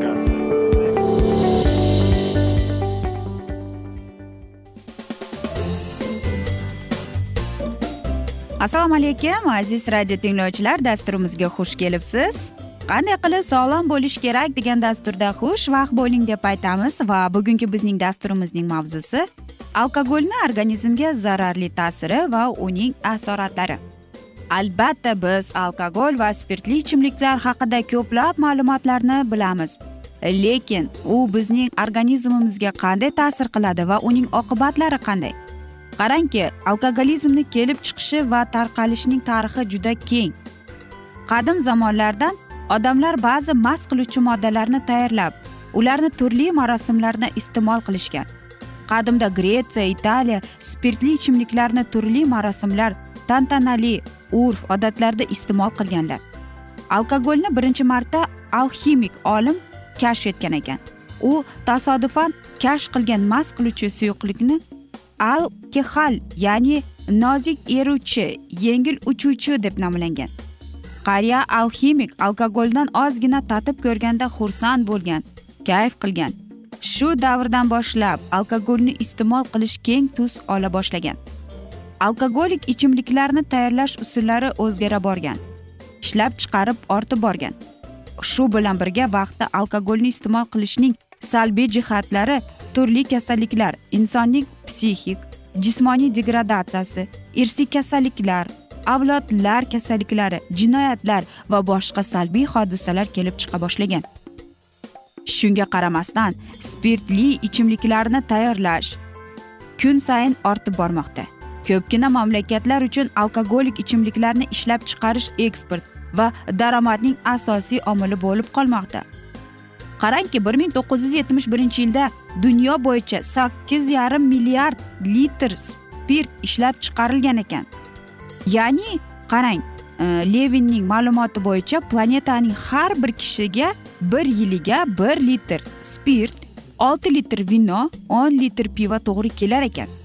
Vegas. assalomu alaykum aziz radio tinglovchilar dasturimizga xush kelibsiz. Qanday qilib sog'lom bo'lish kerak degan dasturda xush vaqt bo'ling deb aytamiz va bugungi bizning dasturimizning mavzusi alkogolni organizmga zararli ta'siri va uning asoratlari. Albatta biz alkogol va spirtli ichimliklar haqida ko'plab ma'lumotlarni bilamiz. Lekin u bizning organizmimizga qanday ta'sir qiladi va uning oqibatlari qanday? Qarangki alkogolizmni kelib chiqishi va tarqalishining tarixi juda keng. Qadim zamonlardan odamlar ba'zi mast qiluvchi moddalarni tayyorlab ularni turli marosimlarda iste'mol qilishgan. Qadimda gretsiya italiya spirtli ichimliklarni turli marosimlar tantanali urf odatlarda iste'mol qilganlar. Alkogolni birinchi marta alximik olim kashf etgan ekan. U tasodifan kashf qilgan mast qiluvchi suyuqlikni alkehal ya'ni nozik eruvchi yengil uchuvchi deb nomlangan. Qariya alximik alkogoldan ozgina tatib ko'rganda xursand bo'lgan kayf qilgan. Shu davrdan boshlab alkogolni iste'mol qilish keng tus ola boshlagan. Alkogolik ichimliklarni tayyorlash usullari o'zgara borgan ishlab chiqarib ortib borgan. Shu bilan birga vaqtda alkogolni iste'mol qilishning salbiy jihatlari turli kasalliklar insonning psixik jismoniy degradatsiyasi irsiy kasalliklar avlodlar kasalliklari jinoyatlar va boshqa salbiy hodisalar kelib chiqa boshlagan. Shunga qaramasdan spirtli ichimliklarni tayyorlash kun sayin ortib bormoqda. Ko'pgina mamlakatlar uchun alkogolik ichimliklarni ishlab chiqarish eksport va daromadning asosiy omili bo'lib qolmoqda. Qarangki bir ming to'qqiz yuz yetmish birinchi yilda dunyo bo'yicha sakkiz yarim milliard litr spirt ishlab chiqarilgan ekan. Ya'ni qarang e, levinning ma'lumoti bo'yicha planetaning har bir kishiga bir yiliga bir litr spirt olti litr vino o'n litr pivo to'g'ri kelar ekan.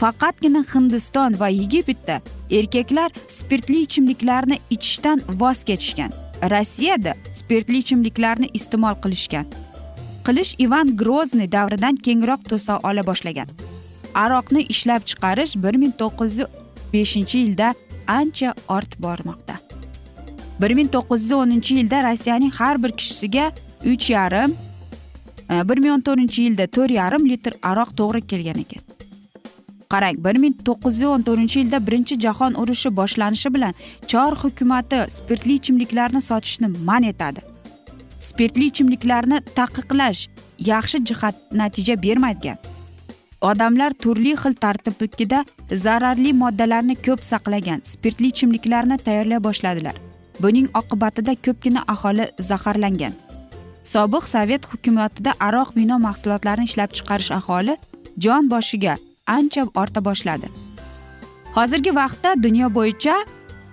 Faqatgina hindiston va yegiptda erkaklar spirtli ichimliklarni ichishdan voz kechishgan. Rossiyada spirtli ichimliklarni iste'mol qilishgan. Qilish ivan grozniy davridan kengroq to'sa ola boshlagan. Aroqni ishlab chiqarish bir ming to'qqiz yuz beshinchi yilda ancha ortib bormoqda. bir ming to'qqiz yuz o'ninchi yilda rossiyaning har bir kishisiga uch yarim e, bir ming o'n to'rtinchi yilda to'rt yarim litr aroq to'g'ri kelgan ekan. Qarang bir ming to'qqiz yuz o'n to'rtinchi yilda birinchi jahon urushi boshlanishi bilan chor hukumati spirtli ichimliklarni sotishni man etadi. Spirtli ichimliklarni taqiqlash yaxshi jihat natija bermagan odamlar turli xil tartibda zararli moddalarni ko'p saqlagan spirtli ichimliklarni tayyorlay boshladilar. Buning oqibatida ko'pgina aholi zaharlangan. Sobiq sovet hukumatida aroq vino mahsulotlarini ishlab chiqarish aholi jon boshiga ancha orta boshladi. Hozirgi vaqtda dunyo bo'yicha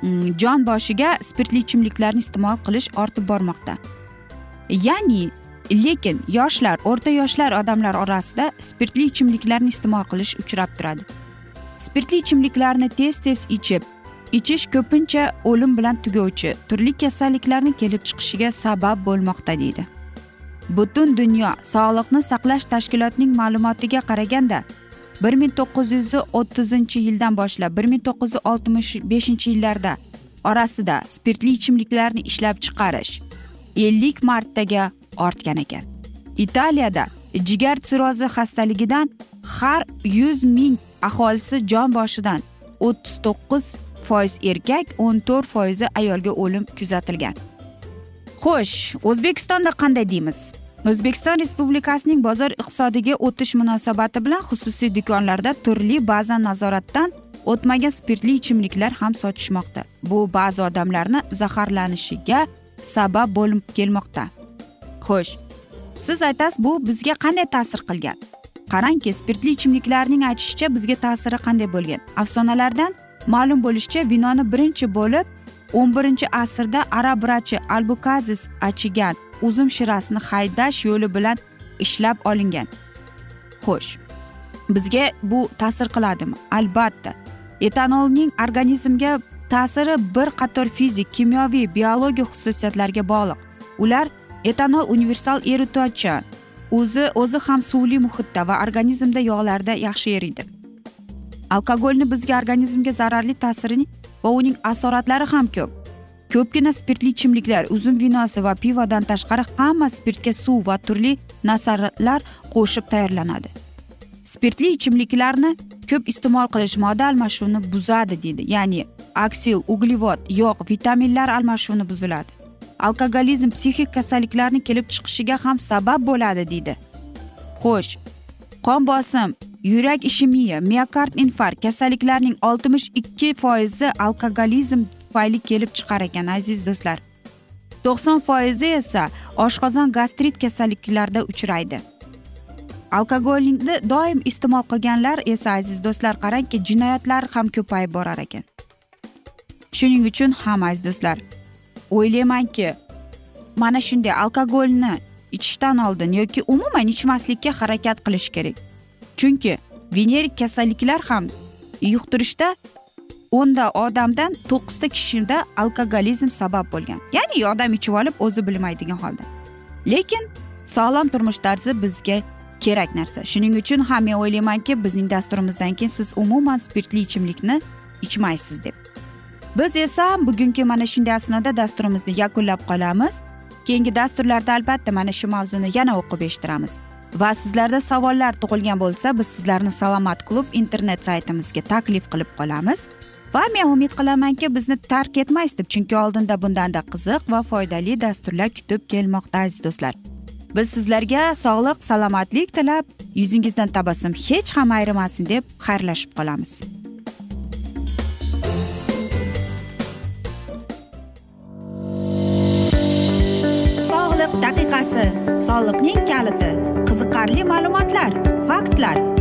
mm, jon boshiga spirtli ichimliklarni iste'mol qilish ortib bormoqda. Ya'ni lekin yoshlar o'rta yoshlar odamlar orasida spirtli ichimliklarni iste'mol qilish uchrab turadi. Spirtli ichimliklarni tez tez ichib ichish ko'pincha o'lim bilan tugovchi turli kasalliklarni kelib chiqishiga sabab bo'lmoqda deydi. Butun dunyo sog'liqni saqlash tashkilotining ma'lumotiga qaraganda bir ming to'qqiz yuz o'ttizinchi yildan boshlab bir ming to'qqiz yuz oltmish beshinchi yillarda orasida spirtli ichimliklarni ishlab chiqarish ellik martaga ortgan ekan. Italiyada jigar sirrozi xastaligidan har yuz ming aholisi jon boshidan o'ttiz to'qqiz foiz erkak o'n to'rt foizi ayolga o'lim kuzatilgan. Xo'sh o'zbekistonda qanday deymiz? O'zbekiston respublikasining bozor iqtisodiga o'tish munosabati bilan xususiy do'konlarda turli ba'zan nazoratdan o'tmagan spirtli ichimliklar ham sotishmoqda. Bu ba'zi odamlarni zaharlanishiga sabab bo'lib kelmoqda. Xo'sh siz aytasiz bu bizga qanday ta'sir qilgan? Qarangki spirtli ichimliklarning aytishicha bizga ta'siri qanday bo'lgan? Afsonalardan ma'lum bo'lishicha vinoni birinchi bo'lib o'n birinchi asrda arab vrachi albukazis achigan uzum shirasini haydash yo'li bilan ishlab olingan. Xo'sh bizga bu ta'sir qiladimi? Albatta. Etanolning organizmga ta'siri bir qator fizik kimyoviy biologik xususiyatlarga bog'liq. Ular etanol universal erituvchi o'zi o'zi ham suvli muhitda va organizmda yog'larda yaxshi eriydi. Alkogolni bizga organizmga zararli ta'siri va uning asoratlari ham ko'p. Ko'pgina spirtli ichimliklar uzum vinosi va pivodan tashqari hamma spirtga suv va turli nasarlar qo'shib tayyorlanadi. Spirtli ichimliklarni ko'p iste'mol qilish modda almashuvini buzadi deydi. Ya'ni aksil uglevod yog' vitaminlar almashuvini buziladi. Alkogolizm psixik kasalliklarni kelib chiqishiga ham sabab bo'ladi deydi. Xo'sh qon bosim yurak ishemiya miokard infarkt kasalliklarining oltmish ikki foizi alkogolizm tufayli kelib chiqar ekan aziz do'stlar. To'qson foizi esa oshqozon gastrit kasalliklarida uchraydi. Alkogolni doim iste'mol qilganlar esa aziz do'stlar qarangki jinoyatlar ham ko'payib borar ekan. Shuning uchun ham aziz do'stlar o'ylaymanki mana shunday alkogolni ichishdan oldin yoki umuman ichmaslikka harakat qilish kerak. Chunki venerik kasalliklar ham yuqtirishda o'nda odamdan to'qqizta kishida alkogolizm sabab bo'lgan. Ya'ni odam ichib olib o'zi bilmaydigan holda. Lekin sog'lom turmush tarzi bizga kerak narsa. Shuning uchun ham men o'ylaymanki bizning dasturimizdan keyin siz umuman spirtli ichimlikni ichmaysiz deb. Biz esa bugungi mana shunday asnoda dasturimizni yakunlab qolamiz. Keyingi dasturlarda albatta mana shu mavzuni yana o'qib eshittiramiz. Va sizlarda savollar tug'ilgan bo'lsa biz sizlarni salomat klub internet saytimizga taklif qilib qolamiz. Va men umid qilamanki bizni tark etmaysiz deb chunki oldinda bundanda qiziq va foydali dasturlar kutib kelmoqda aziz do'stlar. Biz sizlarga sog'lik salomatlik tilab yuzingizdan tabassum hech ham ayrimasin deb xayrlashib qolamiz. Sog'liq daqiqasi soliqning kaliti qiziqarli ma'lumotlar faktlar.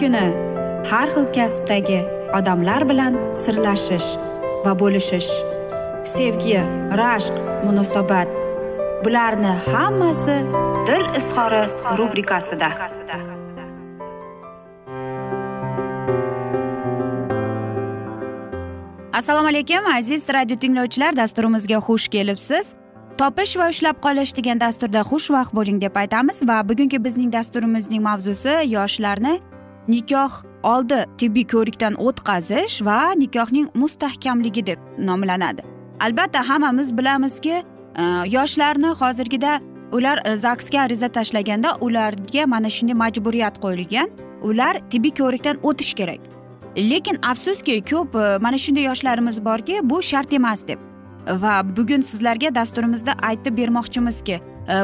Kuni har xil kasbdagi odamlar bilan sirlashish va bo'lishish sevgi rashq munosabat bularni hammasi dil izhori rubrikasida. Assalomu alaykum aziz radio tinglovchilar dasturimizga xush kelibsiz. Topish va ushlab qolish degan dasturda xushvaqt bo'ling deb aytamiz va bugungi bizning dasturimizning mavzusi yoshlarni nikoh oldi tibbiy ko'rikdan o'tkazish va nikohning mustahkamligi deb nomlanadi. Albatta hammamiz bilamizki e, yoshlarni hozirgida ular e, zagsga ariza tashlaganda ularga mana shunday majburiyat qo'yilgan. Ular tibbiy ko'rikdan o'tish kerak. Lekin afsuski ko'p e, mana shunday yoshlarimiz borki bu shart emas deb. Va bugun sizlarga dasturimizda aytib bermoqchimizki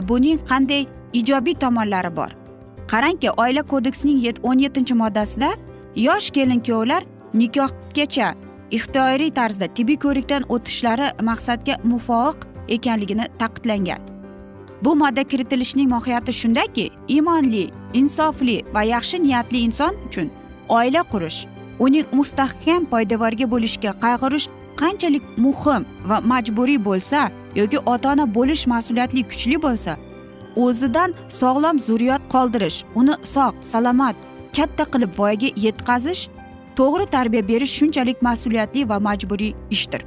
buning qanday ijobiy tomonlari bor? Qarangki oila kodeksining o'n yettinchi moddasida yosh kelin kuyovlar nikohgacha ixtiyoriy tarzda tibbiy ko'rikdan o'tishlari maqsadga muvofiq ekanligini ta'kidlangan. Bu modda kiritilishining mohiyati shundaki iymonli insofli va yaxshi niyatli inson uchun oila qurish uning mustahkam poydevorga bo'lishga qayg'urish qanchalik muhim va majburiy bo'lsa yoki ota ona bo'lish mas'uliyatli kuchli bo'lsa o'zidan sog'lom zurriyot qoldirish uni sog' salomat katta qilib voyaga yetkazish to'g'ri tarbiya berish shunchalik mas'uliyatli va majburiy ishdir.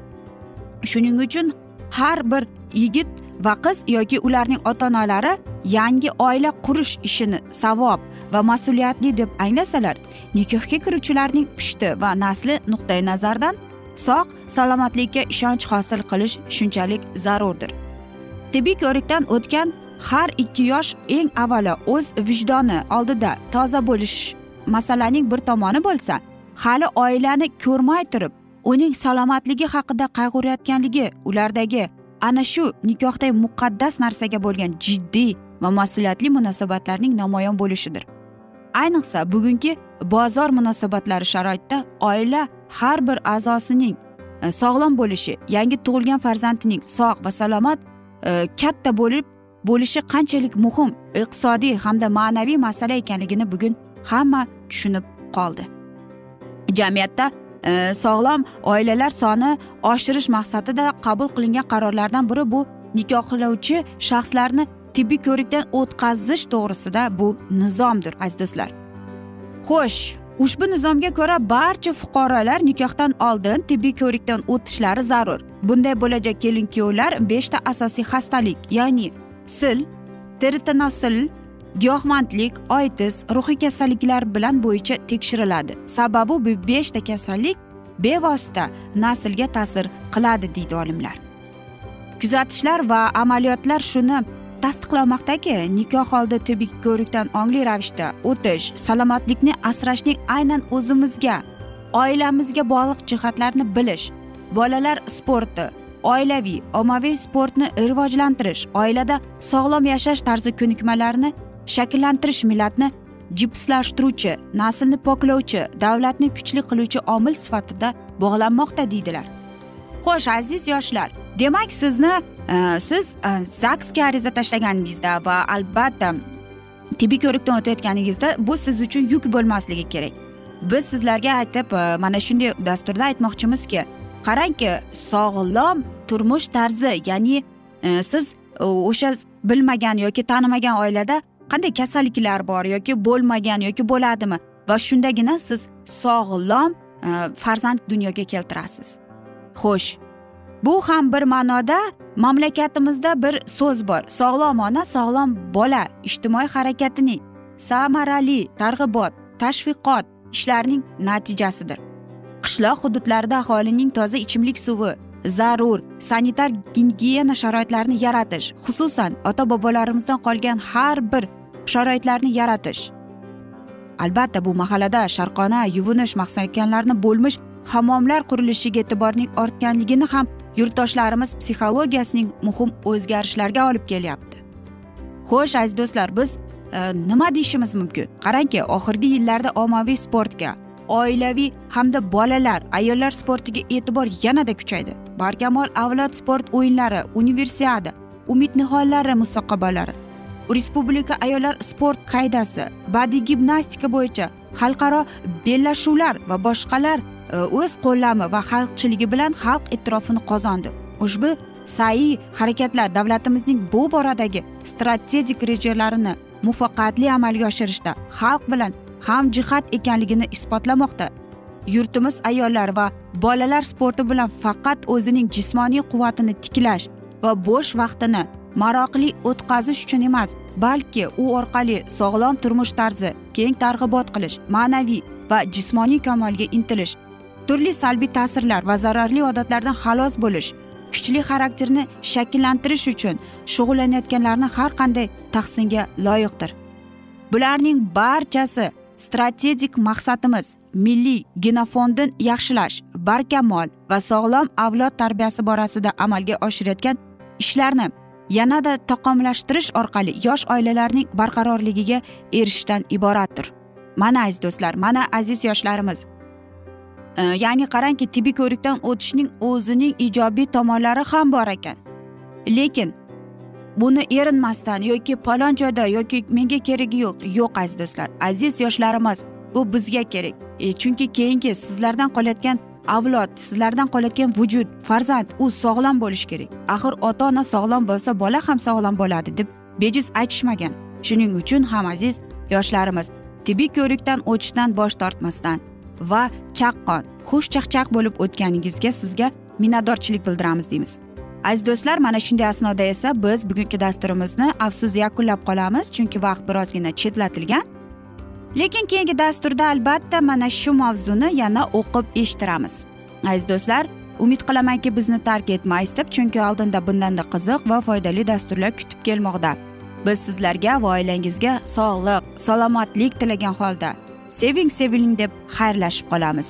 Shuning uchun har bir yigit va qiz yoki ularning ota onalari yangi oila qurish ishini savob va mas'uliyatli deb anglasalar nikohga kiruvchilarning pushti va nasli nuqtai nazaridan sog' salomatlikka ishonch hosil qilish shunchalik zarurdir. Tibbiy ko'rikdan o'tgan har ikki yosh eng avvalo o'z vijdoni oldida toza bo'lish masalaning bir tomoni bo'lsa hali oilani ko'rmay turib uning salomatligi haqida qayg'urayotganligi ulardagi ana shu nikohdagi muqaddas narsaga bo'lgan jiddiy va mas'uliyatli munosabatlarning namoyon bo'lishidir. Ayniqsa bugungi bozor munosabatlari sharoitida oila har bir a'zosining e, sog'lom bo'lishi yangi tug'ilgan farzandining sog' va salomat e, katta bo'lib bo'lishi qanchalik muhim iqtisodiy hamda ma'naviy masala ekanligini bugun hamma tushunib qoldi. Jamiyatda e, sog'lom oilalar soni oshirish maqsadida qabul qilingan qarorlardan biri bu nikohlovchi shaxslarni tibbiy ko'rikdan o'tkazish to'g'risida bu nizomdir aziz do'stlar. Xo'sh ushbu nizomga ko'ra barcha fuqarolar nikohdan oldin tibbiy ko'rikdan o'tishlari zarur. Bunday bo'lajak kelin kuyovlar beshta asosiy xastalik ya'ni sil teritanosil giyohvandlik oitis ruhiy kasalliklar bilan bo'yicha tekshiriladi. Sababi bu beshta kasallik bevosita naslga ta'sir qiladi deydi olimlar. Kuzatishlar va amaliyotlar shuni tasdiqlamoqdaki nikoh oldi tibbiy ko'rikdan ongli ravishda o'tish salomatlikni asrashning aynan o'zimizga oilamizga bog'liq jihatlarni bilish bolalar sporti oilaviy ommaviy sportni rivojlantirish oilada sog'lom yashash tarzi ko'nikmalarini shakllantirish millatni jipslashtiruvchi naslni poklovchi davlatni kuchli qiluvchi omil sifatida bog'lanmoqda deydilar. Xo'sh aziz yoshlar demak sizni e, siz e, zagsga ariza tashlaganingizda va albatta tibbiy ko'rikdan o'tayotganingizda bu siz uchun yuk bo'lmasligi kerak. Biz sizlarga aytib e, mana shunday dasturda aytmoqchimizki qarangki sog'lom turmush tarzi ya'ni e, siz e, o'sha bilmagan yoki tanimagan oilada qanday kasalliklar bor yoki bo'lmagan yoki bo'ladimi? Va shundagina siz sog'lom e, farzand dunyoga keltirasiz. Xo'sh bu ham bir ma'noda mamlakatimizda bir so'z bor. Sog'lom ona sog'lom bola ijtimoiy harakatining samarali targ'ibot tashviqot ishlarining natijasidir. Qishloq hududlarida aholining toza ichimlik suvi zarur sanitar gigiyena sharoitlarini yaratish xususan ota bobolarimizdan qolgan har bir sharoitlarni yaratish. Albatta bu mahallada sharqona yuvinish mahsalakanlarni bo'lmish hammomlar qurilishiga e'tiborning ortganligini ham yurtdoshlarimiz psixologiyasining muhim o'zgarishlarga olib kelyapti. Xo'sh aziz do'stlar biz e, nima deyishimiz mumkin? Qarangki oxirgi yillarda ommaviy sportga oilaviy hamda bolalar ayollar sportiga e'tibor yanada kuchaydi. Barkamol avlod sport o'yinlari universiada umid nihollari musobaqalari respublika ayollar sport qaydasi badiiy gimnastika bo'yicha xalqaro bellashuvlar va boshqalar e, o'z qo'llami va xalqchiligi bilan xalq e'tirofini qozondi. Ushbu saiy harakatlar davlatimizning bu boradagi strategik rejalarini muvaffaqiyatli amalga oshirishda xalq bilan hamjihat ekanligini isbotlamoqda. Yurtimiz ayollar va bolalar sporti bilan faqat o'zining jismoniy quvvatini tiklash va bo'sh vaqtini maroqli o'tkazish uchun emas balki u orqali sog'lom turmush tarzi keng targ'ibot qilish ma'naviy va jismoniy kamolga intilish turli salbiy ta'sirlar va zararli odatlardan xalos bo'lish kuchli xarakterni shakllantirish uchun shug'ullanayotganlarni har qanday tahsinga loyiqdir. Bularning barchasi strategik maqsadimiz milliy genofondni yaxshilash barkamol va sog'lom avlod tarbiyasi borasida amalga oshirayotgan ishlarni yanada takomillashtirish orqali yosh oilalarning barqarorligiga erishishdan iboratdir. Mana aziz do'stlar mana aziz yoshlarimiz. E, ya'ni qarangki tibbiy ko'rikdan o'tishning o'zining ijobiy tomonlari ham bor ekan. Lekin buni erinmasdan yoki palon joyda yoki menga keragi yo'q yo'q aziz do'stlar. Aziz yoshlarimiz bu bizga kerak. E, chunki keyingi sizlardan qolayotgan avlod sizlardan qolayotgan vujud farzand u sog'lom bo'lishi kerak. Axir ota ona sog'lom bo'lsa bola ham sog'lom bo'ladi deb bejiz aytishmagan. Shuning uchun ham aziz yoshlarimiz tibbiy ko'rikdan o'tishdan bosh tortmasdan va chaqqon xushchaqchaq bo'lib o'tganingizga sizga minnatdorchilik bildiramiz deymiz. Aziz do'stlar mana shunday asnoda esa biz bugungi dasturimizni afsus yakunlab qolamiz chunki vaqt birozgina chetlatilgan. Lekin keyingi dasturda albatta mana shu mavzuni yana o'qib eshittiramiz. Aziz do'stlar umid qilamanki bizni tark etmaysiz deb chunki oldinda bundanda qiziq va foydali dasturlar kutib kelmoqda. Biz sizlarga va oilangizga sog'lik salomatlik tilagan holda seving seviling deb xayrlashib qolamiz.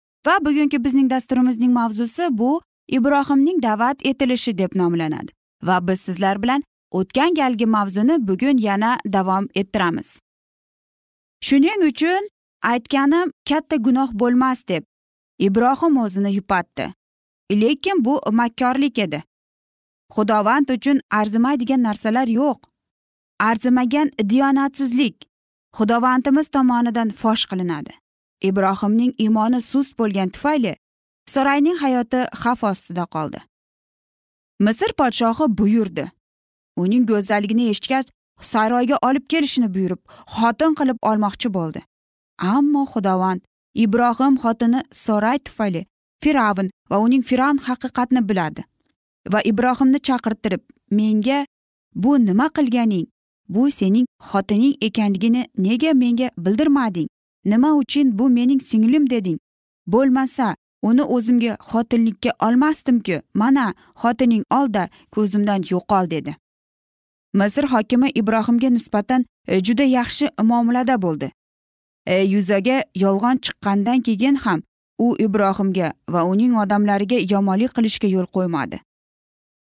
Va bugungi bizning dasturimizning mavzusi bu ibrohimning da'vat etilishi deb nomlanadi. Va biz sizlar bilan o'tgan galgi mavzuni bugun yana davom ettiramiz. Shuning uchun aytganim katta gunoh bo'lmas deb ibrohim o'zini yupatdi. Lekin bu makkorlik edi. Xudovand uchun arzimaydigan narsalar yo'q. Arzimagan diyonatsizlik xudovandimiz tomonidan fosh qilinadi. Ibrohimning iymoni sust bo'lgani tufayli sorayning hayoti xavf ostida qoldi. Misr podshohi buyurdi. Uning go'zalligini eshitgach saroyga olib kelishni buyurib xotin qilib olmoqchi bo'ldi. Ammo xudovand ibrohim xotini soray tufayli fir'avn va uning fir'avn haqiqatni biladi va ibrohimni chaqirtirib menga bu nima qilganing bu sening xotining ekanligini nega menga bildirmading? Nima uchun bu mening singlim deding? Bo'lmasa uni o'zimga xotinlikka olmasdimku. Mana xotining olda ko'zimdan yo'qol dedi. Misr hokimi ibrohimga nisbatan e, juda yaxshi muomalada bo'ldi. E, yuzaga yolg'on chiqqandan keyin ham u ibrohimga va uning odamlariga yomonlik qilishga yo'l qo'ymadi.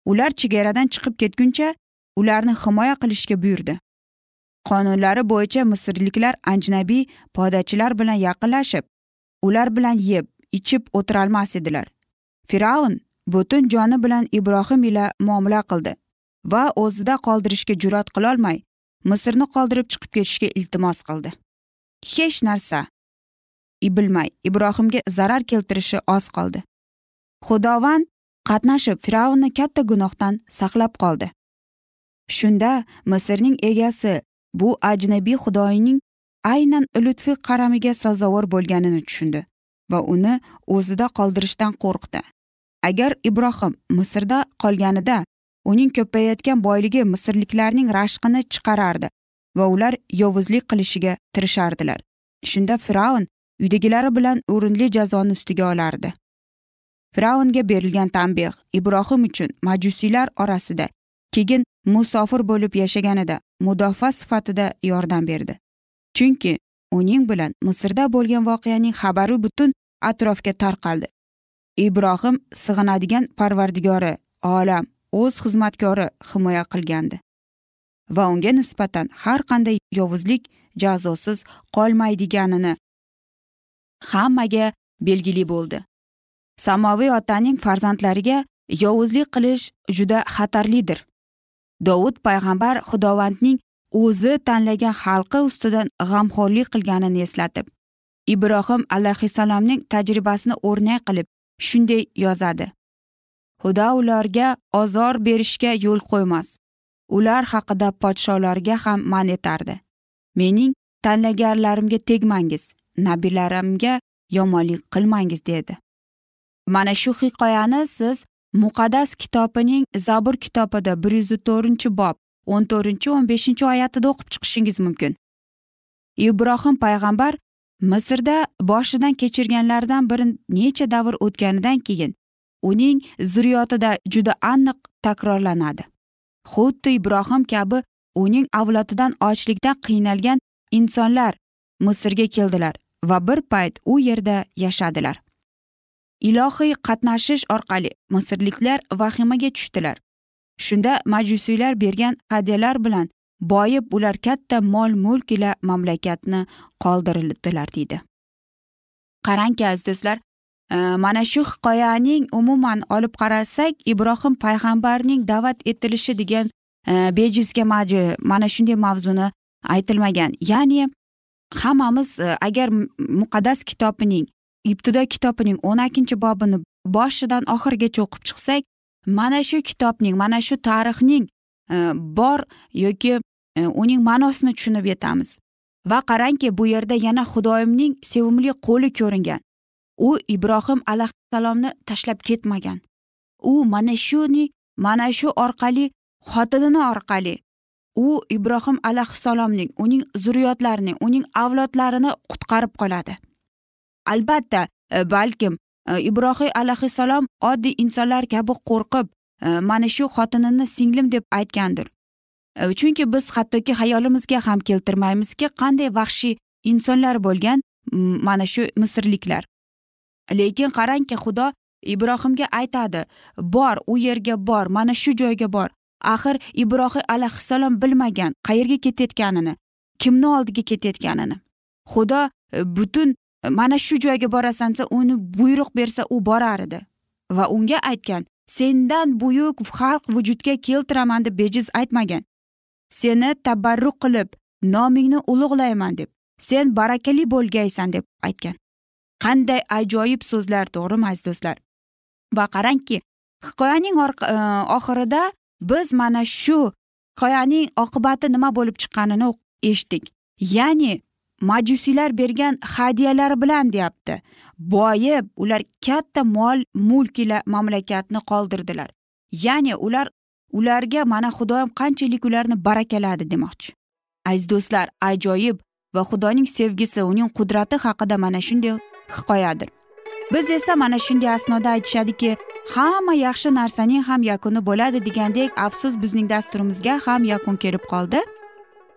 Ular chegaradan chiqib ketguncha ularni himoya qilishga buyurdi. Qonunlari bo'yicha misrliklar ajnabiy podachilar bilan yaqinlashib ular bilan yeb ichib o'tirolmas edilar. Fir'avn butun joni bilan ibrohim ila muomala qildi va o'zida qoldirishga jur'at qilolmay misrni qoldirib chiqib ketishga iltimos qildi. Hech narsa bilmay ibrohimga zarar keltirishi oz qoldi. Xudovand qatnashib fir'avnni katta gunohdan saqlab qoldi. Shunda misrning egasi bu ajnabiy xudoyning aynan lutfi qaramiga sazovor bo'lganini tushundi va uni o'zida qoldirishdan qo'rqdi. Agar ibrohim misrda qolganida uning ko'payayotgan boyligi misrliklarning rashqini chiqarardi va ular yovuzlik qilishiga tirishardilar. Shunda fir'avn uydagilari bilan o'rinli jazoni ustiga olardi. Fir'avnga berilgan tanbeh ibrohim uchun majusiylar orasida keyin musofir bo'lib yashaganida mudofaa sifatida yordam berdi. Chunki uning bilan misrda bo'lgan voqeaning xabari butun atrofga tarqaldi. Ibrohim sig'inadigan parvardigori olam o'z xizmatkori himoya qilgandi. Va unga nisbatan har qanday yovuzlik jazosiz qolmaydiganini hammaga belgili bo'ldi. Samoviy otaning farzandlariga yovuzlik qilish juda xatarlidir. Dovud payg'ambar xudovandning o'zi tanlagan xalqi ustidan g'amxo'rlik qilganini eslatib ibrohim alayhissalomning tajribasini o'rnak qilib shunday yozadi. Xudo ularga ozor berishga yo'l qo'ymas. Ular haqida podsholarga ham man etardi. Mening tanlaganlarimga tegmangiz nabiylarimga yomonlik qilmangiz dedi. Mana shu hikoyani siz muqaddas kitobining zabur kitobida bir yuz to'rtinchi bob o'n to'rtinchi o'n beshinchi oyatida o'qib chiqishingiz mumkin. Ibrohim payg'ambar misrda boshidan kechirganlaridan bir necha davr o'tganidan keyin uning zurriyotida juda aniq takrorlanadi. Xuddi ibrohim kabi uning avlodidan ochlikdan qiynalgan insonlar misrga keldilar va bir payt u yerda yashadilar. Ilohiy qatnashish orqali misrliklar vahimaga tushdilar. Shunda majusiylar bergan hadyalar bilan boyib ular katta mol mulk ila mamlakatni qoldirdilar deydi. Qarangki aziz do'stlar e, mana shu hikoyaning umuman olib qarasak ibrohim payg'ambarning da'vat etilishi degan e, bejizga bejizga mana shunday mavzuni aytilmagan. Ya'ni hammamiz e, agar muqaddas kitobining ibtido kitobining o'n ikkinchi bobini boshidan oxirigacha o'qib chiqsak mana shu kitobning mana shu tarixning e, bor yoki e, uning ma'nosini tushunib yetamiz. Va qarangki bu yerda yana xudoyimning sevimli qo'li ko'ringan. U ibrohim alayhissalomni tashlab ketmagan. U mana shuni mana shu orqali xotinini orqali u ibrohim alayhissalomning uning zurriyotlarining uning avlodlarini qutqarib qoladi. Albatta e, balkim e, ibrohim alayhissalom oddiy insonlar kabi qo'rqib e, mana shu xotinini singlim deb aytgandir. Chunki biz hattoki xayolimizga ham keltirmaymizki qanday vahshiy insonlar bo'lgan mana shu misrliklar. Lekin qarangki xudo ibrohimga aytadi bor u yerga bor mana shu joyga bor. Axir ibrohim alayhissalom bilmagan qayerga ketayotganini kimni oldiga ketayotganini. Xudo butun mana shu joyga borasan desa uni buyruq bersa u borar edi. Va unga aytgan sendan buyuk xalq vujudga keltiraman deb bejiz aytmagan. Seni tabarruk qilib nomingni ulug'layman deb sen barakali bo'lgaysan deb aytgan. Qanday ajoyib so'zlar to'g'rimi aziz do'stlar. Va qarangki hikoyaning e, oxirida biz mana shu hikoyaning oqibati nima bo'lib chiqqanini eshitdik. Ya'ni majusiylar bergan hadyalari bilan deyapti. Boyib ular katta mol mulk ila mamlakatni qoldirdilar. Ya'ni ular ularga mana xudoyim qanchalik ularni barakaladi demoqchi. Aziz do'stlar ajoyib va xudoning sevgisi uning qudrati haqida mana shunday hikoyadir. Biz esa mana shunday asnoda aytishadiki hamma yaxshi narsaning ham yakuni bo'ladi degandek afsus bizning dasturimizga ham yakun kelib qoldi.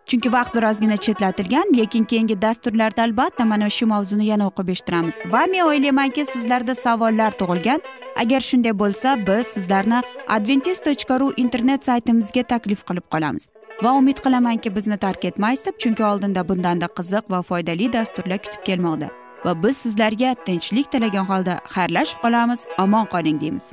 Chunki vaqt birozgina chetlatilgan lekin keyingi dasturlarda albatta mana shu mavzuni yana o'qib eshittiramiz. Va men o'ylaymanki sizlarda savollar tug'ilgan. Agar shunday bo'lsa biz sizlarni adventis tochka ru internet saytimizga taklif qilib qolamiz. Va umid qilamanki bizni tark etmaysiz deb chunki oldinda bundanda qiziq va foydali dasturlar kutib kelmoqda. Va biz sizlarga tinchlik tilagan holda xayrlashib qolamiz. Omon qoling deymiz.